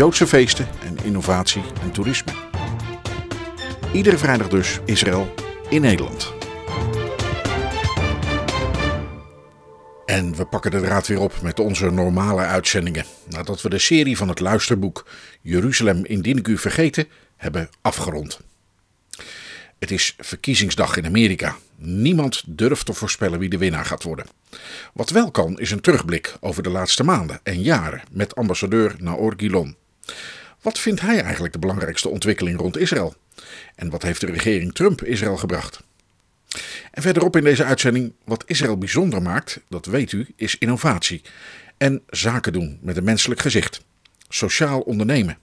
Joodse feesten en innovatie en toerisme. Iedere vrijdag dus Israël in Nederland. En we pakken de draad weer op met onze normale uitzendingen. Nadat we de serie van het luisterboek Jeruzalem indien ik u vergeten hebben afgerond. Het is verkiezingsdag in Amerika. Niemand durft te voorspellen wie de winnaar gaat worden. Wat wel kan is een terugblik over de laatste maanden en jaren met ambassadeur Naor Gilon. Wat vindt hij eigenlijk de belangrijkste ontwikkeling rond Israël? En wat heeft de regering Trump Israël gebracht? En verderop in deze uitzending, wat Israël bijzonder maakt, dat weet u, is innovatie. En zaken doen met een menselijk gezicht. Sociaal ondernemen.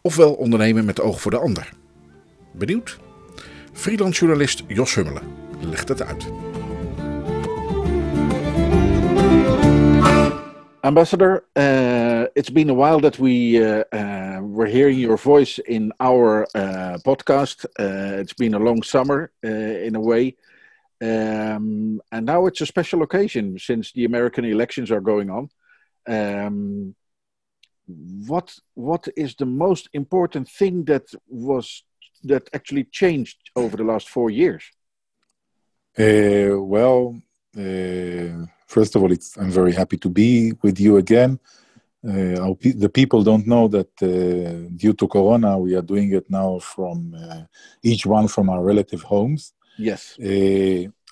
Ofwel ondernemen met oog voor de ander. Benieuwd? Freelance journalist Jos Hummelen legt het uit. Ambassador, uh, it's been a while that we uh, uh, were hearing your voice in our uh, podcast. Uh, it's been a long summer uh, in a way. Um, and now it's a special occasion since the American elections are going on. Um, what what is the most important thing that was that actually changed over the last four years? well, first of all, it's, I'm very happy to be with you again. Uh, pe- the people don't know that uh, due to Corona, we are doing it now from uh, each one from our relative homes. Yes.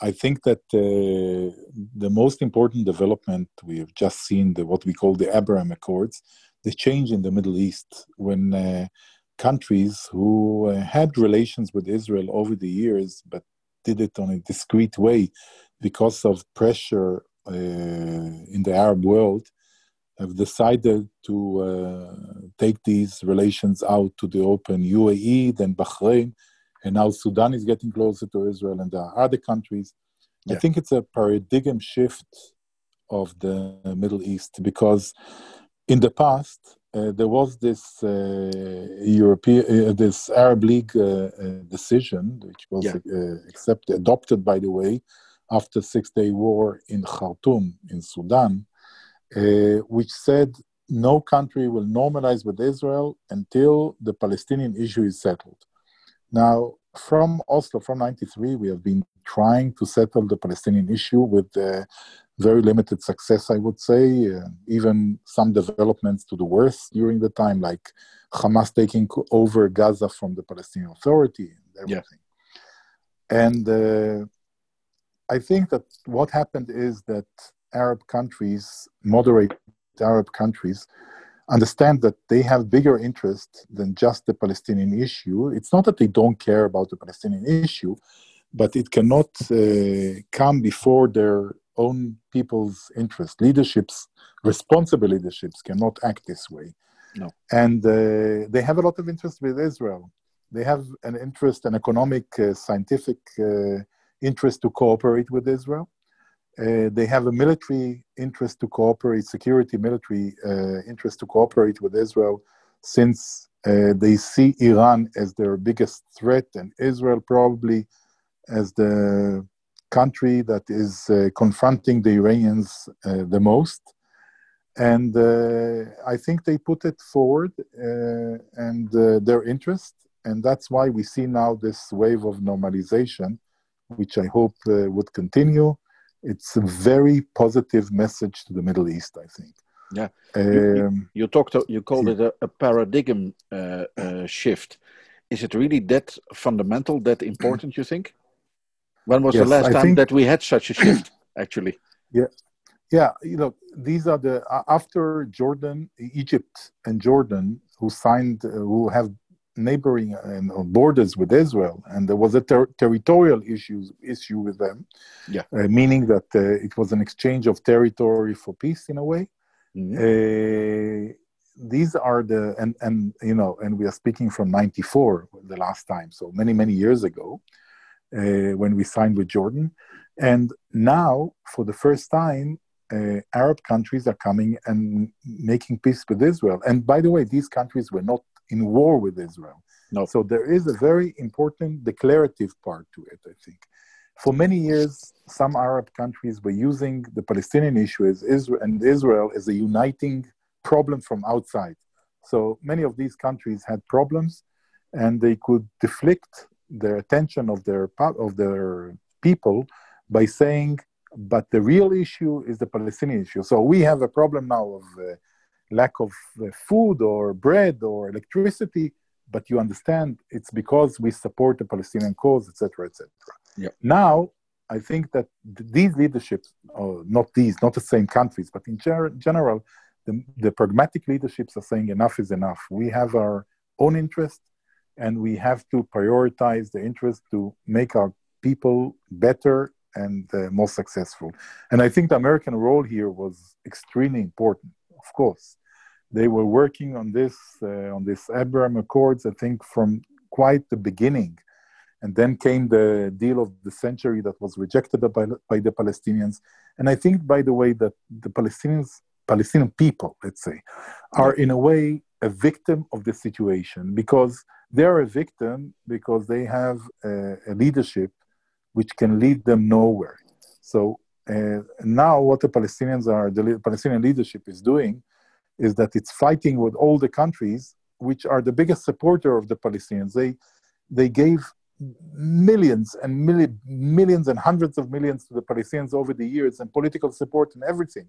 I think that the most important development we have just seen, the, what we call the Abraham Accords, the change in the Middle East when countries who had relations with Israel over the years, but did it on a discreet way because of pressure uh, in the Arab world have decided to uh, take these relations out to the open UAE, then Bahrain, and now Sudan is getting closer to Israel, and there are other countries. Yeah. I think it's a paradigm shift of the Middle East because in the past uh, there was this uh, European, uh, this Arab League decision, which was yeah. accepted, adopted, by the way, after Six Day War in Khartoum in Sudan, uh, which said no country will normalize with Israel until the Palestinian issue is settled. Now, from Oslo, from 93, we have been trying to settle the Palestinian issue with uh, very limited success, I would say, uh, even some developments to the worse during the time, like Hamas taking over Gaza from the Palestinian Authority and everything. Yeah. And uh, I think that what happened is that Arab countries, moderate Arab countries, understand that they have bigger interest than just the Palestinian issue. It's not that they don't care about the Palestinian issue, but it cannot uh, come before their own people's interest. Leaderships, responsible leaderships, cannot act this way. No. And uh, they have a lot of interest with Israel. They have an interest, an economic, uh, scientific uh, interest to cooperate with Israel. Uh, they have a military interest to cooperate, security military uh, interest to cooperate with Israel, since uh, they see Iran as their biggest threat and Israel probably as the country that is uh, confronting the Iranians uh, the most. And uh, I think they put it forward and their interest. And that's why we see now this wave of normalization which I hope uh, would continue. It's a very positive message to the Middle East, I think. Yeah, um, you, you, talked. You called it a, a paradigm uh, uh, shift. Is it really that fundamental, that important? You think? When was yes, the last I time that we had such a shift? Actually. Yeah, yeah. You know, these are the after Jordan, Egypt, and Jordan, who signed, uh, who have neighboring and uh, borders with Israel, and there was a ter- territorial issues issue with them. Yeah, uh, meaning that uh, it was an exchange of territory for peace in a way. Mm-hmm. Uh, these are the and and you know and we are speaking from 94 the last time so many many years ago uh, when we signed with jordan and now for the first time uh, arab countries are coming and making peace with israel and by the way these countries were not in war with israel No. so there is a very important declarative part to it i think for many years some arab countries were using the palestinian issue as israel and israel as a uniting problem from outside. So many of these countries had problems, and they could deflect the attention of their of their people by saying, "But the real issue is the Palestinian issue." So we have a problem now of uh, lack of uh, food or bread or electricity, but you understand it's because we support the Palestinian cause, etc., etc. Yeah. Now. I think that these leaderships, or not these, not the same countries, but in ger- general, the, the pragmatic leaderships are saying enough is enough. We have our own interest, and we have to prioritize the interest to make our people better and uh, more successful. And I think the American role here was extremely important. Of course, they were working on this uh, on this Abraham Accords. I think from quite the beginning. And then came the deal of the century that was rejected by, by the Palestinians. And I think, by the way, that the Palestinians Palestinian people, let's say, are in a way a victim of the situation because they're a victim because they have a, a leadership which can lead them nowhere. So uh, now, what the Palestinians are, the Palestinian leadership is doing, is that it's fighting with all the countries which are the biggest supporter of the Palestinians. They they gave millions and milli- millions and hundreds of millions to the Palestinians over the years and political support and everything.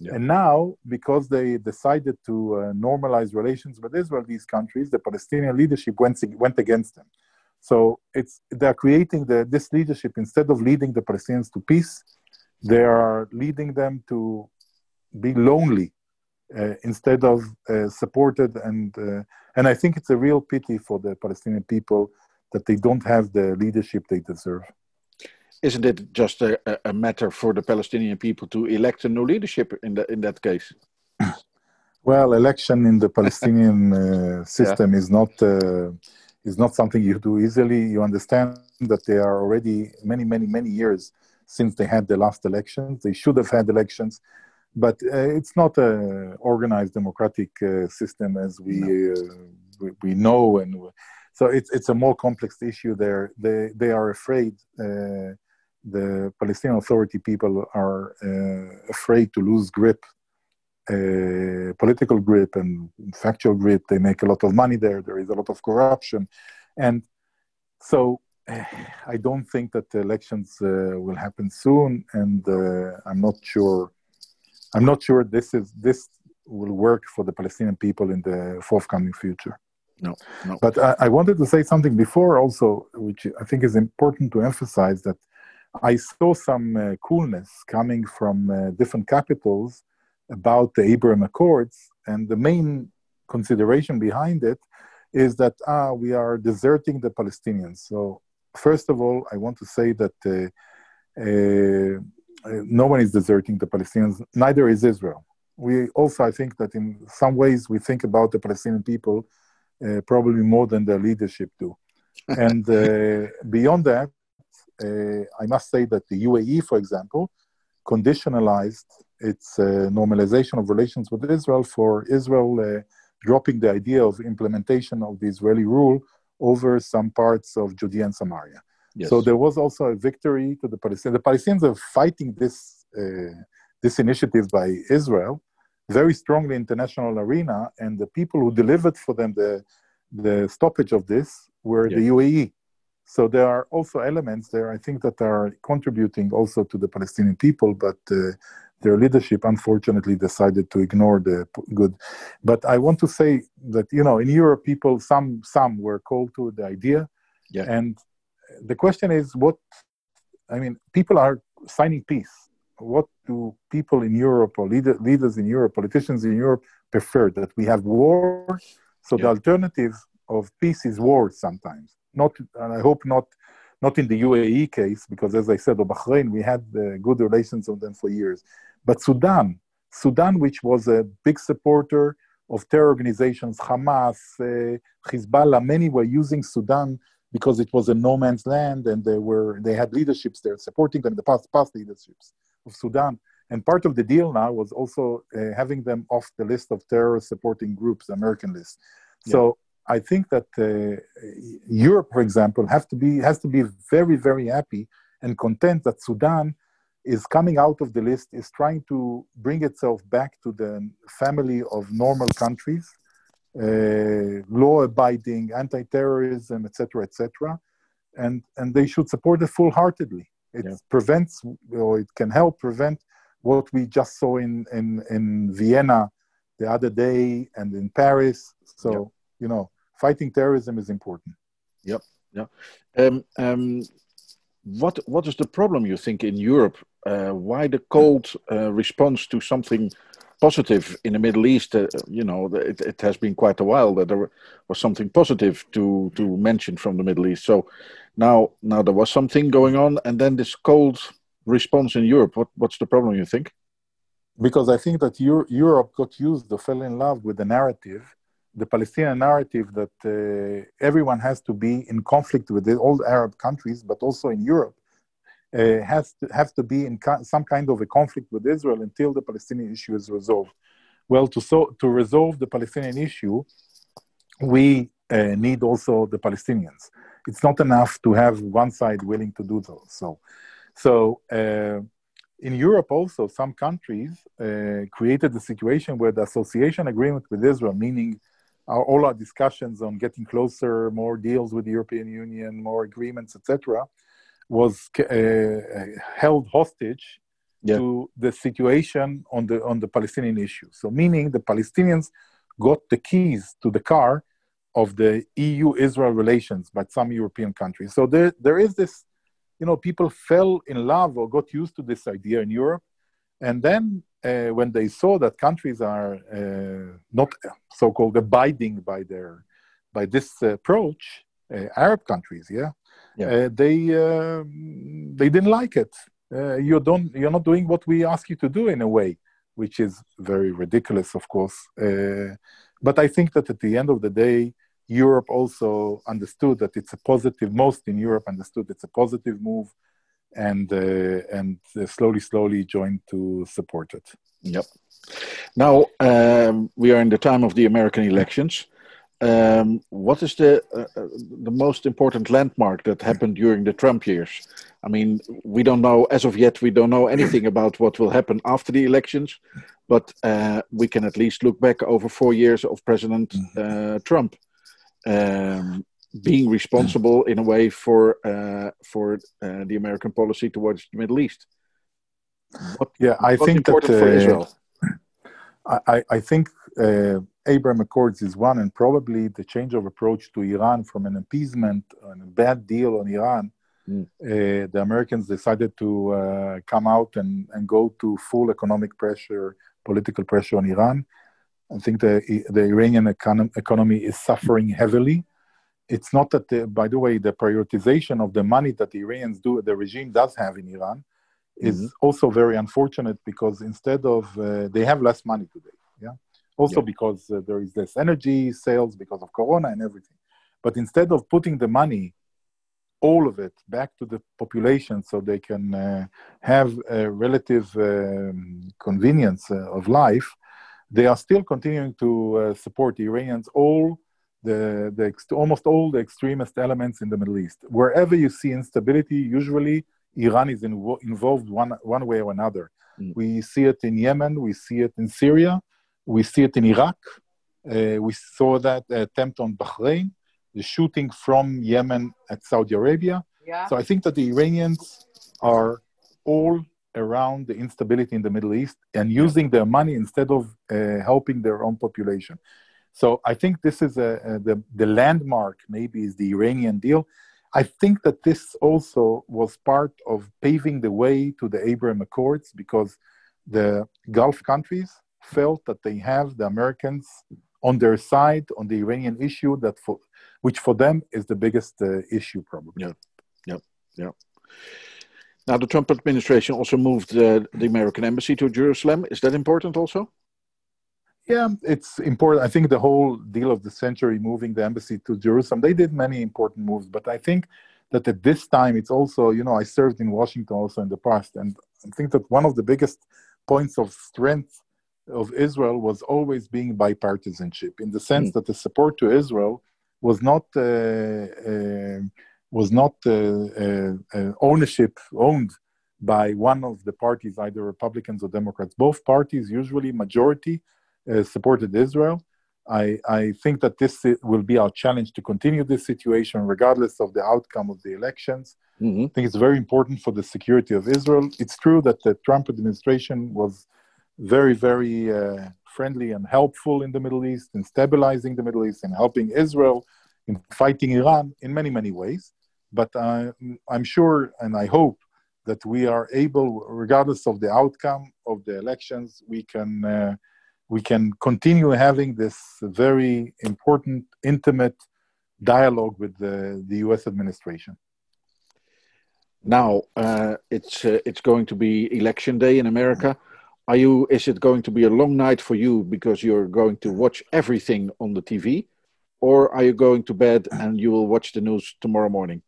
Yeah. And now, because they decided to uh, normalize relations with Israel, these countries, the Palestinian leadership went, went against them. So it's they're creating the, this leadership instead of leading the Palestinians to peace, they are leading them to be lonely instead of uh, supported. And uh, and I think it's a real pity for the Palestinian people that they don't have the leadership they deserve. Isn't it just a, a matter for the Palestinian people to elect a new leadership in, the, in that case? Well, election in the Palestinian uh, system yeah. is not uh, is not something you do easily. You understand that they are already many, many, many years since they had the last elections. They should have had elections, but uh, it's not a organized democratic uh, system as we, no. we, we know, and so it's it's a more complex issue. There, they they are afraid. Uh, the Palestinian Authority people are uh, afraid to lose grip, uh, political grip and factual grip. They make a lot of money there. There is a lot of corruption, and so I don't think that the elections uh, will happen soon. And uh, I'm not sure. I'm not sure this is this will work for the Palestinian people in the forthcoming future. No, no. But I, I wanted to say something before also, which I think is important to emphasize that I saw some uh, coolness coming from uh, different capitals about the Abraham Accords, and the main consideration behind it is that ah, we are deserting the Palestinians. So, first of all, I want to say that uh, no one is deserting the Palestinians, neither is Israel. We also, I think that in some ways, we think about the Palestinian people uh, probably more than their leadership do. and uh, beyond that, uh, I must say that the UAE, for example, conditionalized its uh, normalization of relations with Israel for Israel uh, dropping the idea of implementation of the Israeli rule over some parts of Judea and Samaria. Yes. So there was also a victory to the Palestinians. The Palestinians are fighting this uh, this initiative by Israel very strongly international arena, and the people who delivered for them the the stoppage of this were Yeah. the UAE. So there are also elements there, I think, that are contributing also to the Palestinian people, but uh, their leadership unfortunately decided to ignore the p- good. But I want to say that you know, in Europe, people some some were called to the idea, Yeah. and the question is, what? I mean, people are signing peace. What do people in Europe or leader, leaders in Europe, politicians in Europe prefer? That we have war. So the alternative of peace is war sometimes. Not, and I hope not, not in the UAE case, because as I said, of Bahrain, we had uh, good relations with them for years. But Sudan, Sudan, which was a big supporter of terror organizations, Hamas, uh, Hezbollah, many were using Sudan because it was a no man's land and they were they had leaderships there supporting them, the past past leaderships of Sudan. And part of the deal now was also uh, having them off the list of terror supporting groups, American list. So I think that uh, Europe, for example, have to be has to be very very happy and content that Sudan is coming out of the list, is trying to bring itself back to the family of normal countries, law-abiding, anti-terrorism, etc., etc., and and they should support it full-heartedly. It Yeah. prevents, or it can help prevent what we just saw in in in Vienna the other day and in Paris. So Yeah. you know, fighting terrorism is important. Um, um, what what is the problem you think in Europe? Uh, why the cold uh, response to something positive in the Middle East? Uh, you know, it, it has been quite a while that there was something positive to to mention from the Middle East. So now now there was something going on, and then this cold response in Europe. What what's the problem? You think? because I think that Euro- Europe got used or fell in love with the narrative, the Palestinian narrative that uh, everyone has to be in conflict with the old Arab countries, but also in Europe, uh, has to have to be in ki- some kind of a conflict with Israel until the Palestinian issue is resolved. Well, to so to resolve the Palestinian issue, we uh, need also the Palestinians. It's not enough to have one side willing to do so. So, so. Uh, in Europe also, some countries uh, created a situation where the association agreement with Israel, meaning our, all our discussions on getting closer, more deals with the European Union, more agreements, etc., was uh, held hostage Yeah. to the situation on the on the Palestinian issue. So, meaning the Palestinians got the keys to the car of the EU-Israel relations by some European countries. So there, there is this you know, people fell in love or got used to this idea in Europe. And then uh, when they saw that countries are uh, not so-called abiding by their by this approach, uh, Arab countries, yeah, Yeah. Uh, they um they didn't like it. Uh, you don't you're not doing what we ask you to do in a way, which is very ridiculous, of course. Uh, but I think that at the end of the day, Europe also understood that it's a positive. Most in Europe understood it's a positive move, and uh, and slowly, slowly joined to support it. Yep. Now um, we are in the time of the American elections. Um, what is the uh, uh, the most important landmark that happened during the Trump years? I mean, we don't know as of yet. We don't know anything about what will happen after the elections, but uh, we can at least look back over four years of President uh, Trump um, being responsible in a way for uh, for uh, the American policy towards the Middle East. What, Yeah, I think that important for Israel? I, I- I think uh, Abraham Accords is one, and probably the change of approach to Iran from an appeasement and a bad deal on Iran. Mm. Uh, the Americans decided to uh, come out and, and go to full economic pressure, political pressure on Iran. I think the the Iranian econom- economy is suffering heavily. It's not that, the, by the way, the prioritization of the money that the Iranians do, the regime does have in Iran, is Mhm. also very unfortunate because instead of uh, they have less money today. Also Yeah. because uh, there is less energy sales because of Corona and everything. But instead of putting the money, all of it, back to the population so they can uh, have a relative um, convenience uh, of life, they are still continuing to uh, support the Iranians. All the, the ex- almost all the extremist elements in the Middle East. Wherever you see instability, usually Iran is invo- involved one, one way or another. Mm. We see it in Yemen, we see it in Syria, we see it in Iraq. Uh, we saw that attempt on Bahrain, the shooting from Yemen at Saudi Arabia. Yeah. So I think that the Iranians are all around the instability in the Middle East and using their money instead of uh, helping their own population. So I think this is a, a, the, the landmark, maybe, is the Iranian deal. I think that this also was part of paving the way to the Abraham Accords because the Gulf countries felt that they have the Americans on their side on the Iranian issue that for which for them is the biggest uh, issue probably. Yeah, yeah, yeah. Now, the Trump administration also moved uh, the American embassy to Jerusalem. Is that important also? Yeah, it's important. I think the whole deal of the century, moving the embassy to Jerusalem, they did many important moves. But I think that at this time, it's also, you know, I served in Washington also in the past. And I think that one of the biggest points of strength of Israel was always being bipartisanship, in the sense mm. that the support to Israel was not uh, uh, was not uh, uh, uh, ownership owned by one of the parties, either Republicans or Democrats. Both parties, usually majority, uh, supported Israel. I, I think that this will be our challenge to continue this situation, regardless of the outcome of the elections. Mm-hmm. I think it's very important for the security of Israel. It's true that the Trump administration was very, very uh, friendly and helpful in the Middle East, in stabilizing the Middle East, and helping Israel, in fighting Iran in many, many ways. But uh, I'm sure and I hope that we are able, regardless of the outcome of the elections, we can uh, we can continue having this very important, intimate dialogue with the, the U.S. administration. Now uh, it's uh, it's going to be election day in America. Are you? Is it going to be a long night for you because you're going to watch everything on the TV, or are you going to bed and you will watch the news tomorrow morning?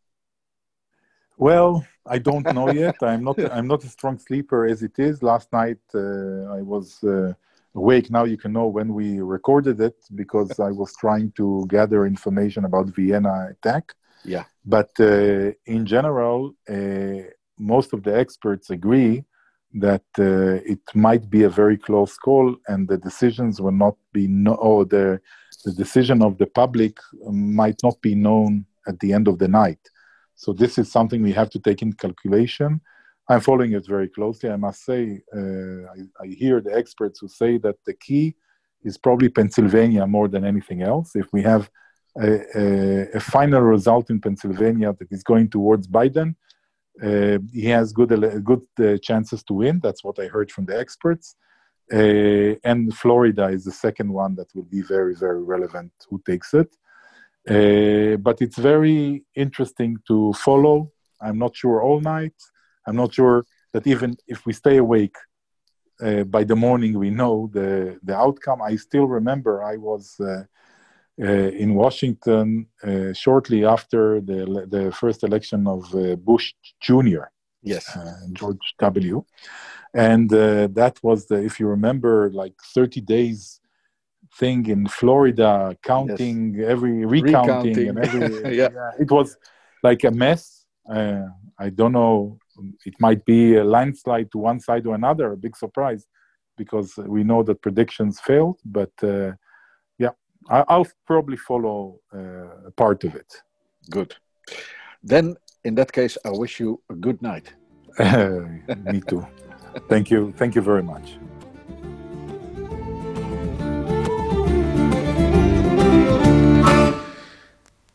Well, I don't know yet. I'm not. I'm not a strong sleeper as it is. Last night uh, I was uh, awake. Now you can know when we recorded it because I was trying to gather information about Vienna attack. Yeah. But uh, in general, uh, most of the experts agree that uh, it might be a very close call, and the decisions will not be no. Or the the decision of the public might not be known at the end of the night. So this is something we have to take in calculation. I'm following it very closely. I must say, uh, I, I, hear the experts who say that the key is probably Pennsylvania more than anything else. If we have a, a, a final result in Pennsylvania that is going towards Biden, uh, he has good good uh, chances to win. That's what I heard from the experts. Uh, and Florida is the second one that will be very very relevant. Who takes it? Uh, but it's very interesting to follow. I'm not sure all night. I'm not sure that even if we stay awake uh, by the morning, we know the, the outcome. I still remember I was uh, uh in Washington uh, shortly after the, the first election of Bush Jr. Yes. George W. And that was the, if you remember, like 30 days thing in Florida, counting yes. every recounting, recounting. and every yeah. yeah. It was like a mess. Uh, I don't know. It might be a landslide to one side or another. A big surprise, because we know that predictions failed. But uh, I, will probably follow uh, part of it. Good. Then, in that case, I wish you a good night. Me too. Thank you. Thank you very much.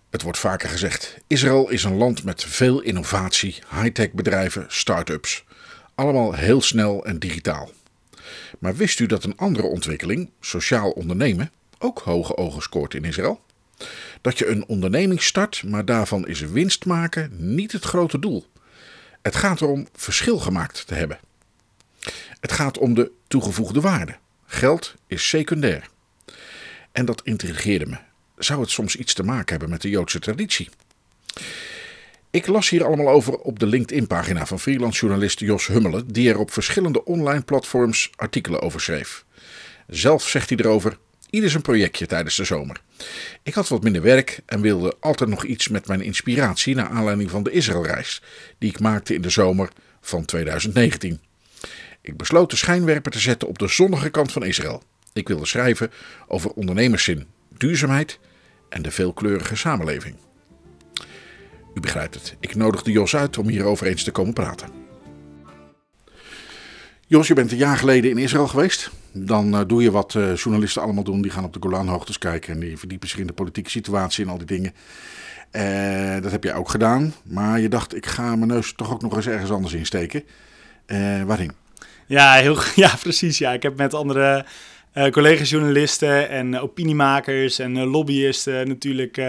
Het wordt vaker gezegd: Israël is een land met veel innovatie, high-tech bedrijven, start-ups. Allemaal heel snel en digitaal. Maar wist u dat een andere ontwikkeling, sociaal ondernemen, ook hoge ogen scoort in Israël? Dat je een onderneming start, maar daarvan is winst maken niet het grote doel. Het gaat erom verschil gemaakt te hebben. Het gaat om de toegevoegde waarde. Geld is secundair. En dat intrigeerde me zou het soms iets te maken hebben met de Joodse traditie? Ik las hier allemaal over op de LinkedIn-pagina van freelance-journalist Jos Hummelen, die er op verschillende online platforms artikelen over schreef. Zelf zegt hij erover: ieder zijn projectje tijdens de zomer. Ik had wat minder werk en wilde altijd nog iets met mijn inspiratie naar aanleiding van de Israëlreis, die ik maakte in de zomer van 2019. Ik besloot de schijnwerper te zetten op de zonnige kant van Israël. Ik wilde schrijven over ondernemerszin, duurzaamheid en de veelkleurige samenleving. U begrijpt het, ik nodigde Jos uit om hierover eens te komen praten. Jos, je bent een jaar geleden in Israël geweest. Dan uh, doe je wat uh, journalisten allemaal doen. Die gaan op de Golanhoogtes kijken en die verdiepen zich in de politieke situatie en al die dingen. Uh, dat heb jij ook gedaan. Maar je dacht, ik ga mijn neus toch ook nog eens ergens anders insteken. waarin? Ja, heel, ja, precies. Ja. Ik heb met andere uh, collega-journalisten en opiniemakers en uh, lobbyisten natuurlijk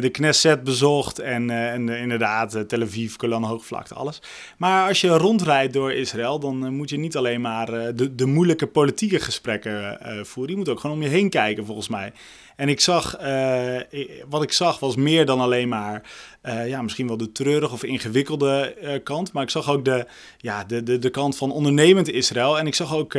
de Knesset bezocht en, en inderdaad Tel Aviv, Golan Hoogvlakte, alles. Maar als je rondrijdt door Israël, dan moet je niet alleen maar de, de moeilijke politieke gesprekken voeren. Je moet ook gewoon om je heen kijken, volgens mij. En ik zag, wat ik zag was meer dan alleen maar uh, ja, misschien wel de treurige of ingewikkelde uh, kant. Maar ik zag ook de, ja, de, de, de kant van ondernemend Israël. En ik zag ook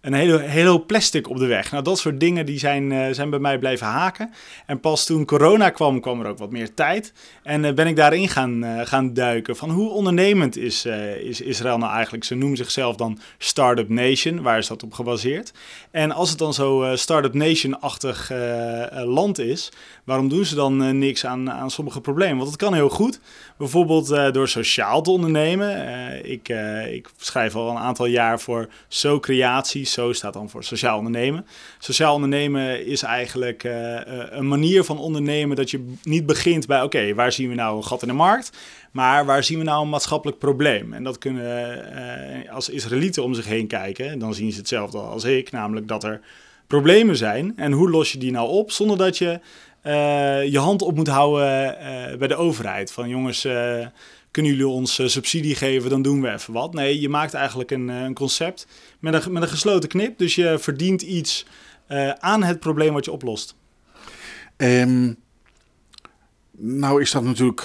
een hele, hele plastic op de weg. Nou, dat soort dingen die zijn, zijn bij mij blijven haken. En pas toen corona kwam, kwam er ook wat meer tijd. En ben ik daarin gaan, gaan duiken van hoe ondernemend is, is Israël nou eigenlijk. Ze noemen zichzelf dan Startup Nation. Waar is dat op gebaseerd? En als het dan zo Startup Nation-achtig land is, waarom doen ze dan niks aan, aan sommige problemen? Want dat kan heel goed. Bijvoorbeeld door sociaal te ondernemen. Ik, ik schrijf al een aantal jaar voor So-creatie. So staat dan voor sociaal ondernemen. Sociaal ondernemen is eigenlijk een manier van ondernemen dat je niet begint bij... oké, waar zien we nou een gat in de markt? Maar waar zien we nou een maatschappelijk probleem? En dat kunnen als Israëlieten om zich heen kijken. Dan zien ze hetzelfde als ik, namelijk dat er problemen zijn. En hoe los je die nou op zonder dat je uh, je hand op moet houden uh, bij de overheid. Van jongens, uh, kunnen jullie ons subsidie geven, dan doen we even wat. Nee, je maakt eigenlijk een, een concept met een, met een gesloten knip. Dus je verdient iets aan het probleem wat je oplost. Um, nou is dat natuurlijk,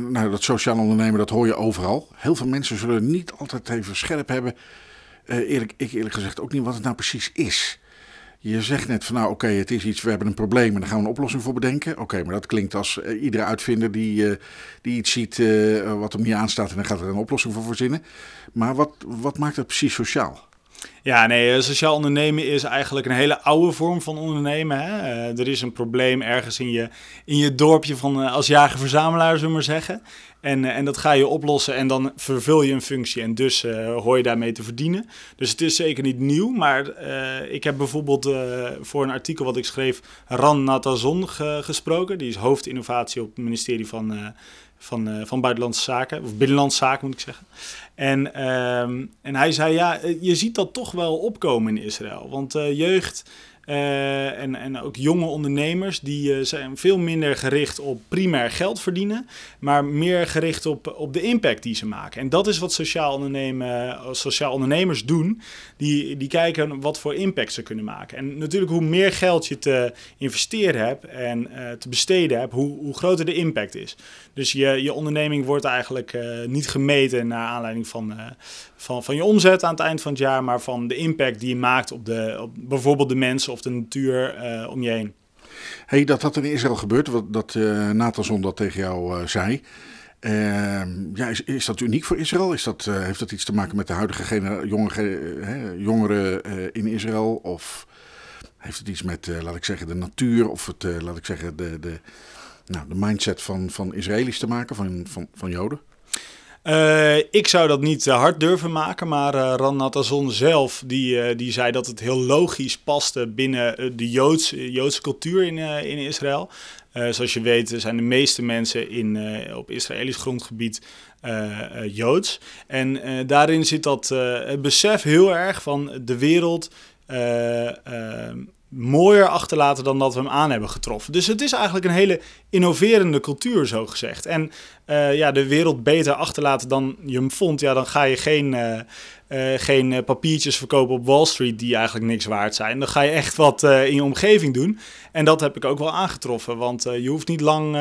nou dat sociaal ondernemen, dat hoor je overal. Heel veel mensen zullen niet altijd even scherp hebben. eerlijk, ik eerlijk gezegd ook niet wat het nou precies is. Je zegt net van nou oké, het is iets, we hebben een probleem en daar gaan we een oplossing voor bedenken. Oké, maar dat klinkt als uh, iedere uitvinder die, uh, die iets ziet uh, wat hem niet aanstaat en dan gaat er een oplossing voor verzinnen. Maar wat, wat maakt het precies sociaal? Ja, nee, sociaal ondernemen is eigenlijk een hele oude vorm van ondernemen. Hè? er is een probleem ergens in je, in je dorpje van als jager-verzamelaar, zullen we maar zeggen. En, eh, en dat ga je oplossen en dan vervul je een functie en dus hoor je daarmee te verdienen. Dus het is zeker niet nieuw, maar ik heb bijvoorbeeld voor een artikel wat ik schreef Ran Natazon ge gesproken. Die is hoofdinnovatie op het ministerie van, van, van Buitenlandse Zaken, of Binnenlandse Zaken moet ik zeggen. En, ehm, en hij zei, ja, je ziet dat toch wel opkomen in Israël, want jeugd... Uh, en, en ook jonge ondernemers, die uh, zijn veel minder gericht op primair geld verdienen, maar meer gericht op, op de impact die ze maken. En dat is wat sociaal, ondernemen, sociaal ondernemers doen. Die, die kijken wat voor impact ze kunnen maken. En natuurlijk, hoe meer geld je te investeren hebt en te besteden hebt, hoe, hoe groter de impact is. Dus je, je onderneming wordt eigenlijk niet gemeten naar aanleiding van, van, van je omzet aan het eind van het jaar, maar van de impact die je maakt op, de, op bijvoorbeeld de mensen of de natuur uh, om je heen. Hey, dat dat in Israël gebeurt, wat, dat uh, Nathanson dat tegen jou uh, zei. Uh, ja, is, is dat uniek voor Israël? Is dat, heeft dat iets te maken met de huidige jonge, jongeren in Israël? Of heeft het iets met, laat ik zeggen, de natuur of het, laat ik zeggen, de, de, nou, de mindset van, van Israëli's te maken, van, van, van Joden? Uh, ik zou dat niet uh, hard durven maken, maar uh, Ran Natazon zelf die, die zei dat het heel logisch paste binnen de Joods, Joodse cultuur in, in Israël. zoals je weet zijn de meeste mensen in, op Israëlisch grondgebied Joods. En daarin zit dat het besef heel erg van de wereld mooier achterlaten dan dat we hem aan hebben getroffen. Dus het is eigenlijk een hele innoverende cultuur, zo gezegd. En uh, ja, de wereld beter achterlaten dan je hem vond, ja, dan ga je geen, uh, uh, geen papiertjes verkopen op Wall Street die eigenlijk niks waard zijn. Dan ga je echt wat in je omgeving doen. En dat heb ik ook wel aangetroffen, want je hoeft niet lang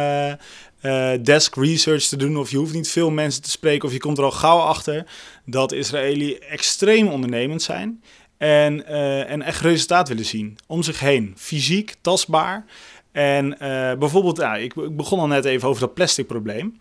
desk research te doen of je hoeft niet veel mensen te spreken of je komt er al gauw achter dat Israëli extreem ondernemend zijn. En, uh, en echt resultaat willen zien om zich heen. Fysiek, tastbaar. En uh, bijvoorbeeld, ja, ik, ik, begon al net even over dat plastic probleem.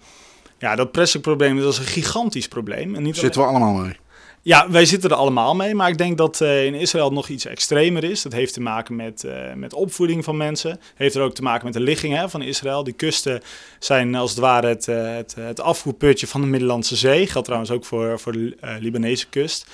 Ja, dat plastic probleem dat is een gigantisch probleem. En niet Zitten we allemaal mee? Ja, wij zitten er allemaal mee. Maar ik denk dat uh, in Israël nog iets extremer is. Dat heeft te maken met, uh, met opvoeding van mensen. Heeft er ook te maken met de ligging hè, van Israël. Die kusten zijn als het ware het, het, het afvoerputje van de Middellandse Zee. Geldt trouwens ook voor, voor de Libanese kust.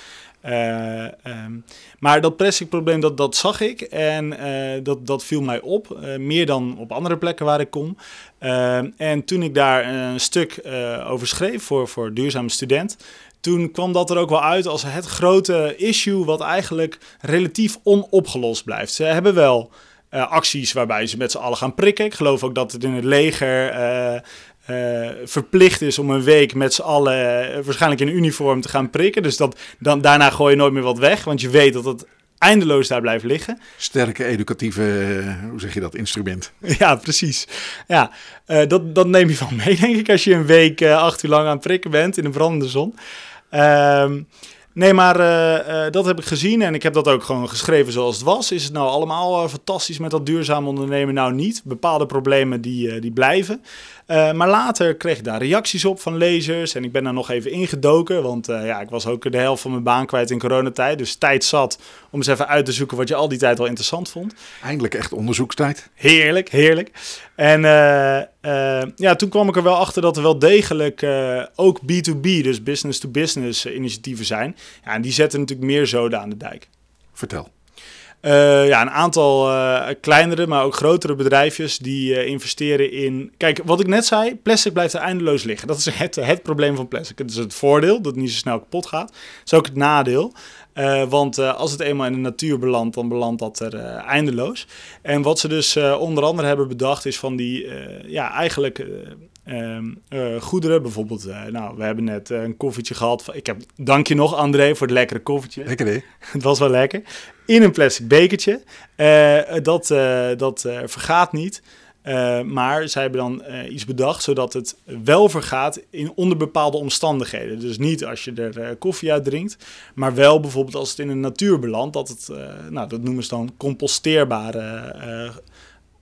Uh, um, maar dat plasticprobleem, dat, dat zag ik en uh, dat, dat viel mij op. Uh, meer dan op andere plekken waar ik kom. Ehm, en toen ik daar een stuk over schreef voor, voor Duurzame Student... toen kwam dat er ook wel uit als het grote issue... wat eigenlijk relatief onopgelost blijft. Ze hebben wel eh, acties waarbij ze met z'n allen gaan prikken. Ik geloof ook dat het in het leger eh, eh, verplicht is om een week met z'n allen eh, waarschijnlijk in uniform te gaan prikken. Dus dat, dan, daarna gooi je nooit meer wat weg, want je weet dat het eindeloos daar blijft liggen. Sterke educatieve, eh, hoe zeg je dat, instrument. Ja, precies. Ja, dat, dat neem je van mee, denk ik, als je een week acht uur lang aan het prikken bent in een brandende zon. Ehm, nee, maar dat heb ik gezien en ik heb dat ook gewoon geschreven zoals het was. Is het nou allemaal fantastisch met dat duurzaam ondernemen? Nou niet. Bepaalde problemen die, die blijven. Eh, maar later kreeg ik daar reacties op van lezers en ik ben daar nog even ingedoken. Want eh, ja, ik was ook de helft van mijn baan kwijt in coronatijd. Dus tijd zat om eens even uit te zoeken wat je al die tijd al interessant vond. Eindelijk echt onderzoekstijd. Heerlijk, heerlijk. En eh, ja, toen kwam ik er wel achter dat er wel degelijk ook B2B, dus business-to-business eh, initiatieven zijn. Ja, en die zetten natuurlijk meer zoden aan de dijk. Vertel. Eh, ja, een aantal eh, kleinere, maar ook grotere bedrijfjes die eh, investeren in... Kijk, wat ik net zei, plastic blijft er eindeloos liggen. Dat is het, het probleem van plastic. Het is het voordeel, dat het niet zo snel kapot gaat. Het is ook het nadeel. Want als het eenmaal in de natuur belandt, dan belandt dat er eindeloos. En wat ze dus onder andere hebben bedacht is van die, ja, eigenlijk... eh, goederen, bijvoorbeeld, eh, nou, we hebben net eh, een koffietje gehad. van- Ik heb, dank je nog, André, voor het lekkere koffietje. Lekker hè? Het was wel lekker. In een plastic bekertje. Dat dat vergaat niet. Maar zij hebben dan iets bedacht zodat het wel vergaat in onder bepaalde omstandigheden. Dus niet als je er koffie uit drinkt, maar wel bijvoorbeeld als het in de natuur belandt, dat het, nou, dat noemen ze dan composteerbare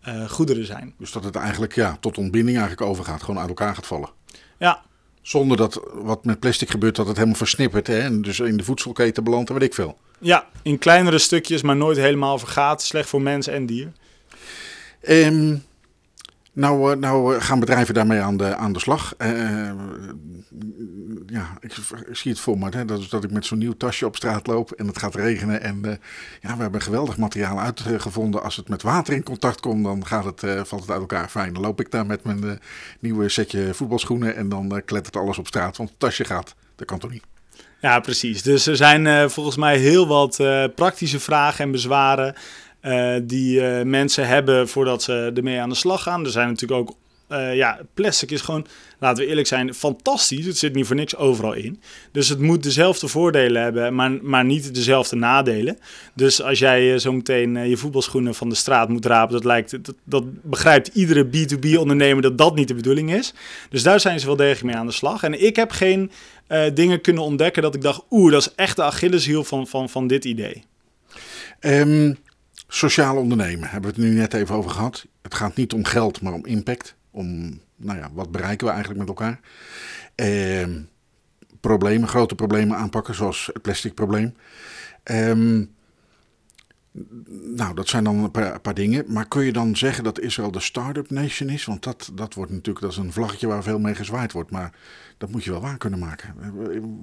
eh, goederen zijn. Dus dat het eigenlijk ja, tot ontbinding eigenlijk overgaat. Gewoon uit elkaar gaat vallen. Ja, Zonder dat wat met plastic gebeurt, dat het helemaal versnippert. Hè? En dus in de voedselketen belandt en weet ik veel. ja, in kleinere stukjes, maar nooit helemaal vergaat. Slecht voor mens en dier. Ehm, nou, eh, nou eh, gaan bedrijven daarmee aan de, aan de slag. Eh, ja, ik, zie het voor me. Hè, dat, is dat ik met zo'n nieuw tasje op straat loop en het gaat regenen. En ja, we hebben geweldig materiaal uitgevonden. Als het met water in contact komt, dan gaat het, valt het uit elkaar. Fijn, dan loop ik daar met mijn nieuwe setje voetbalschoenen en dan klettert alles op straat. Want het tasje gaat. Dat kan toch niet? Ja, precies. Dus er zijn volgens mij heel wat praktische vragen en bezwaren eh, die eh, mensen hebben voordat ze ermee aan de slag gaan. Er zijn natuurlijk ook, eh, ja, plastic is gewoon, laten we eerlijk zijn, fantastisch. Het zit niet voor niks overal in. Dus het moet dezelfde voordelen hebben, maar, maar niet dezelfde nadelen. Dus als jij zo meteen je voetbalschoenen van de straat moet rapen, dat, lijkt, dat, begrijpt iedere B2B-ondernemer dat dat niet de bedoeling is. Dus daar zijn ze wel degelijk mee aan de slag. En ik heb geen dingen kunnen ontdekken dat ik dacht, oeh, dat is echt de Achilleshiel van, van, van dit idee. Ehm, sociaal ondernemen hebben we het nu net even over gehad. Het gaat niet om geld, maar om impact. Om, nou ja, wat bereiken we eigenlijk met elkaar? Ehm, problemen, grote problemen aanpakken, zoals het plastic probleem. Ehm, nou, dat zijn dan een paar, paar dingen. Maar kun je dan zeggen dat Israël de start-up nation is? Want dat, dat wordt natuurlijk, dat is een vlaggetje waar veel mee gezwaaid wordt. Maar dat moet je wel waar kunnen maken.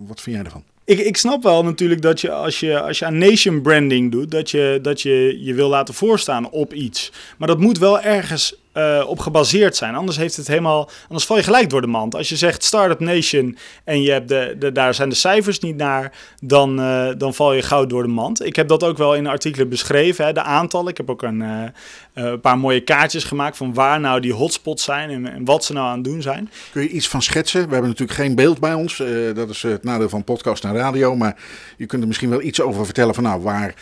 Wat vind jij ervan? Ik, ik snap wel natuurlijk dat je als, je als je aan nation branding doet, dat je dat je, je wil laten voorstaan op iets. Maar dat moet wel ergens eh, op gebaseerd zijn. Anders heeft het helemaal. Anders val je gelijk door de mand. Als je zegt Startup Nation en je hebt de, de, daar zijn de cijfers niet naar, dan, eh, dan val je gauw door de mand. Ik heb dat ook wel in artikelen beschreven, hè, de aantallen. Ik heb ook een, eh, een paar mooie kaartjes gemaakt van waar nou die hotspots zijn en, en wat ze nou aan het doen zijn. Kun je iets van schetsen? We hebben natuurlijk geen beeld bij ons. Dat is het nadeel van podcast en radio. Maar je kunt er misschien wel iets over vertellen van nou, waar,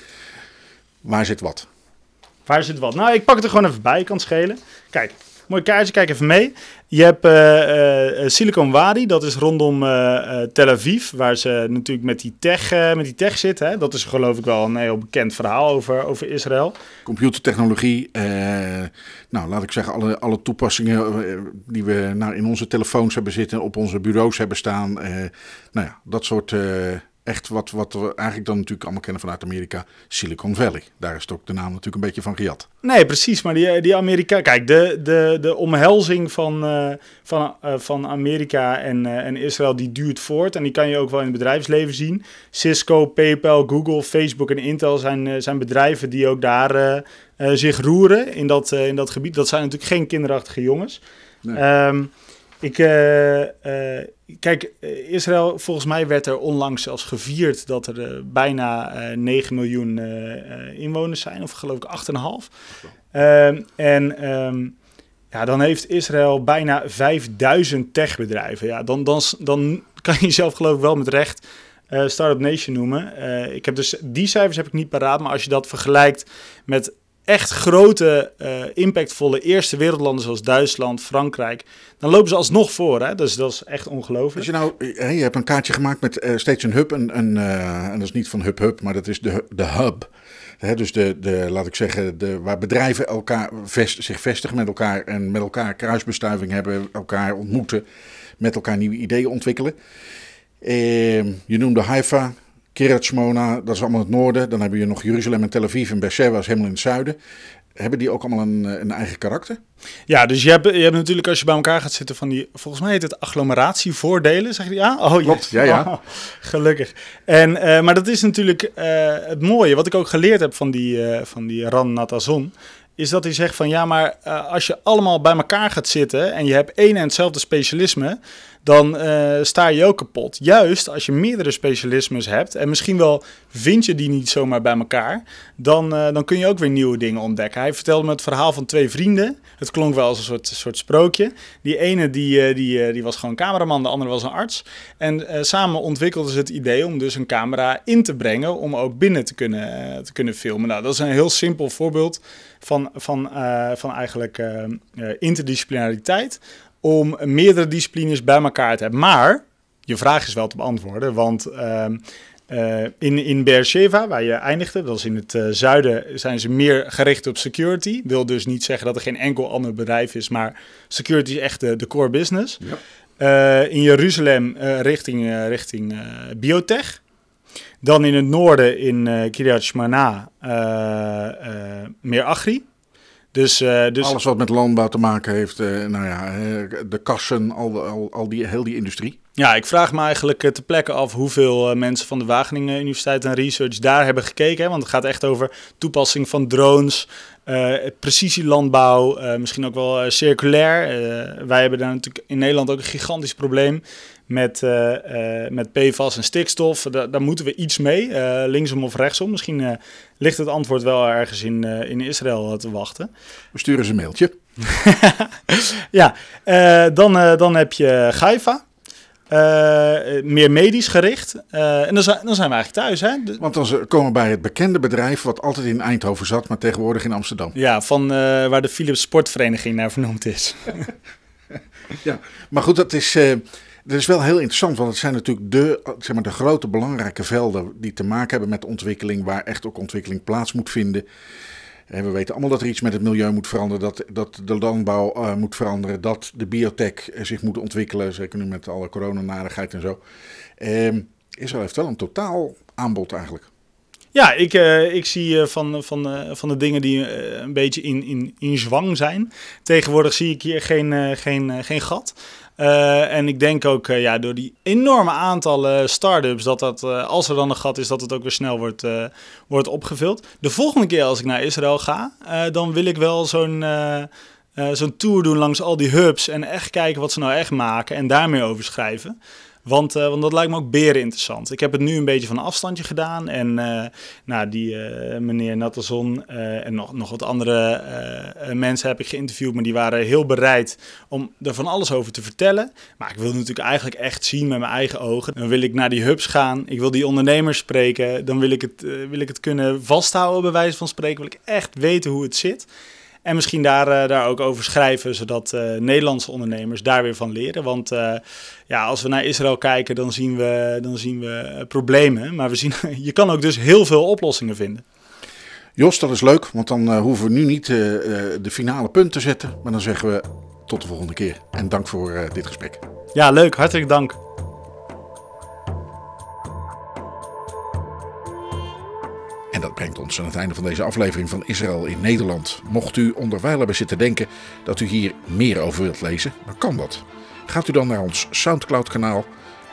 waar zit wat? Waar zit wat? Nou, ik pak het er gewoon even bij, kan schelen. Kijk, mooi kaartje, kijk even mee. Je hebt eh, eh, Silicon Valley, dat is rondom eh, eh, Tel Aviv, waar ze natuurlijk met die tech, eh, met die tech zitten. Hè? Dat is geloof ik wel een heel bekend verhaal over, over Israël. Computertechnologie, eh, nou laat ik zeggen, alle, alle toepassingen eh, die we nou, in onze telefoons hebben zitten, op onze bureaus hebben staan. eh, nou ja, dat soort eh, echt wat, wat we eigenlijk dan natuurlijk allemaal kennen vanuit Amerika, Silicon Valley. Daar is het ook de naam natuurlijk een beetje van gejat. Nee, precies. Maar die, die Amerika. Kijk, de, de, de omhelzing van, eh, van, eh, van Amerika en, eh, en Israël die duurt voort. En die kan je ook wel in het bedrijfsleven zien. Cisco, PayPal, Google, Facebook en Intel zijn, zijn bedrijven die ook daar zich roeren in dat, in dat gebied. Dat zijn natuurlijk geen kinderachtige jongens. Nee. Ehm, Ik, eh, eh, kijk, eh, Israël, volgens mij werd er onlangs zelfs gevierd dat er bijna eh 9 miljoen inwoners zijn, of geloof ik 8,5. Ehm en ehm, ja, dan heeft Israël bijna 5000 techbedrijven. Ja, dan, dan, dan kan je jezelf geloof ik wel met recht eh Startup Nation noemen. Ik heb dus, die cijfers heb ik niet paraat, maar als je dat vergelijkt met echt grote, eh, impactvolle eerste wereldlanden zoals Duitsland, Frankrijk, dan lopen ze alsnog voor. Hè? Dus dat is echt ongelooflijk. je nou, eh, je hebt een kaartje gemaakt met eh, steeds een hub. Een, een, en dat is niet van Hub Hub, maar dat is de, de hub. Dus de, de, laat ik zeggen, de, waar bedrijven elkaar vest, zich vestigen met elkaar en met elkaar kruisbestuiving hebben, elkaar ontmoeten, met elkaar nieuwe ideeën ontwikkelen. Eh, je noemde Haifa, Kiryat Shmona, dat is allemaal het noorden. Dan heb je nog Jeruzalem en Tel Aviv en Beersheba is helemaal in het zuiden. Hebben die ook allemaal een, eh, een eigen karakter? Ja, dus je hebt, je hebt natuurlijk als je bij elkaar gaat zitten van die, volgens mij heet het agglomeratievoordelen, zeg je ja? Oh, yes. Klopt, ja, ja. Oh, gelukkig. En, eh, maar dat is natuurlijk eh, het mooie, wat ik ook geleerd heb van die, van die Ran Natazon, is dat hij zegt van ja, maar eh, als je allemaal bij elkaar gaat zitten en je hebt één en hetzelfde specialisme, dan eh, sta je ook kapot. Juist als je meerdere specialismes hebt en misschien wel vind je die niet zomaar bij elkaar, dan, eh, dan kun je ook weer nieuwe dingen ontdekken. Hij vertelde me het verhaal van twee vrienden. Het klonk wel als een soort, soort sprookje. Die ene die, die, die was gewoon cameraman, de andere was een arts. En samen ontwikkelden ze het idee om dus een camera in te brengen om ook binnen te kunnen, te kunnen filmen. Nou, dat is een heel simpel voorbeeld van, van, eh, van eigenlijk eh, eh, interdisciplinariteit om meerdere disciplines bij elkaar te hebben. Maar je vraag is wel te beantwoorden, want ehm, eh, in, in Beersheva, waar je eindigde, dat is in het zuiden, zijn ze meer gericht op security. Wil dus niet zeggen dat er geen enkel ander bedrijf is, maar security is echt de, de core business. Eh, in Jeruzalem richting, richting biotech. Dan in het noorden in eh Kiryat Shmona eh, eh, meer agri. Dus, dus Alles wat met landbouw te maken heeft, nou ja, de kassen, al, al, al die, heel die industrie. Ja, ik vraag me eigenlijk eh, ter plekke af hoeveel mensen van de Wageningen Universiteit en Research daar hebben gekeken. Hè? Want het gaat echt over toepassing van drones, precisielandbouw, misschien ook wel circulair. Wij hebben daar natuurlijk in Nederland ook een gigantisch probleem met, eh, eh, met PFAS en stikstof. Da- daar moeten we iets mee, eh, linksom of rechtsom. Misschien ligt het antwoord wel ergens in, in Israël te wachten. We sturen ze een mailtje. Ja, dan, dan heb je Gaifa. Meer medisch gericht. En dan zijn, dan zijn we eigenlijk thuis, hè? De- Want dan komen we bij het bekende bedrijf wat altijd in Eindhoven zat, maar tegenwoordig in Amsterdam. ja, van waar de Philips Sportvereniging naar vernoemd is. Ja, maar goed, dat is, dat is wel heel interessant, want het zijn natuurlijk de, eh, zeg maar, de grote belangrijke velden die te maken hebben met ontwikkeling, waar echt ook ontwikkeling plaats moet vinden. En we weten allemaal dat er iets met het milieu moet veranderen, dat, dat de landbouw eh, moet veranderen, dat de biotech eh, zich moet ontwikkelen, zeker nu met alle coronanarigheid en zo. Ehm Israël heeft wel een totaal aanbod eigenlijk. Ja, ik, eh, ik zie eh, van, van, eh, van de dingen die eh, een beetje in, in, in zwang zijn. Tegenwoordig zie ik hier geen, eh, geen, eh, geen gat. Eh, en ik denk ook eh, ja, door die enorme aantallen start-ups, dat dat, eh, als er dan een gat is, dat het ook weer snel wordt, wordt opgevuld. De volgende keer als ik naar Israël ga, dan wil ik wel zo'n zo'n tour doen langs al die hubs en echt kijken wat ze nou echt maken en daarmee over schrijven. Want, eh, want dat lijkt me ook beren interessant. Ik heb het nu een beetje van een afstandje gedaan. En eh, nou, die eh, meneer Natterson en nog, nog wat andere mensen heb ik geïnterviewd. Maar die waren heel bereid om er van alles over te vertellen. Maar ik wil natuurlijk eigenlijk echt zien met mijn eigen ogen. Dan wil ik naar die hubs gaan. Ik wil die ondernemers spreken. Dan wil ik het, wil ik het kunnen vasthouden bij wijze van spreken. Wil ik echt weten hoe het zit. En misschien daar, eh, daar ook over schrijven, zodat eh, Nederlandse ondernemers daar weer van leren. Want eh, ja, als we naar Israël kijken, dan zien we, dan zien we problemen. Maar we zien, je kan ook dus heel veel oplossingen vinden. Jos, dat is leuk, want dan hoeven we nu niet eh, eh, de finale punt te zetten. Maar dan zeggen we tot de volgende keer. En dank voor eh, dit gesprek. Ja, leuk. Hartelijk dank. En dat brengt ons aan het einde van deze aflevering van Israël in Nederland. Mocht u onderwijl hebben zitten denken dat u hier meer over wilt lezen, dan kan dat. Gaat u dan naar ons Soundcloud kanaal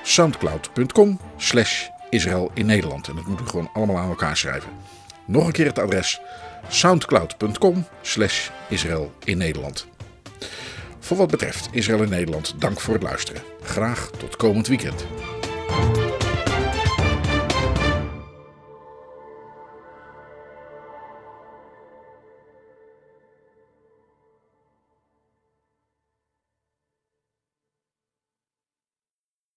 soundcloud.com slash Israël in Nederland. En dat moet u gewoon allemaal aan elkaar schrijven. Nog een keer het adres soundcloud.com slash Israël in Nederland. Voor wat betreft Israël en Nederland, dank voor het luisteren. Graag tot komend weekend.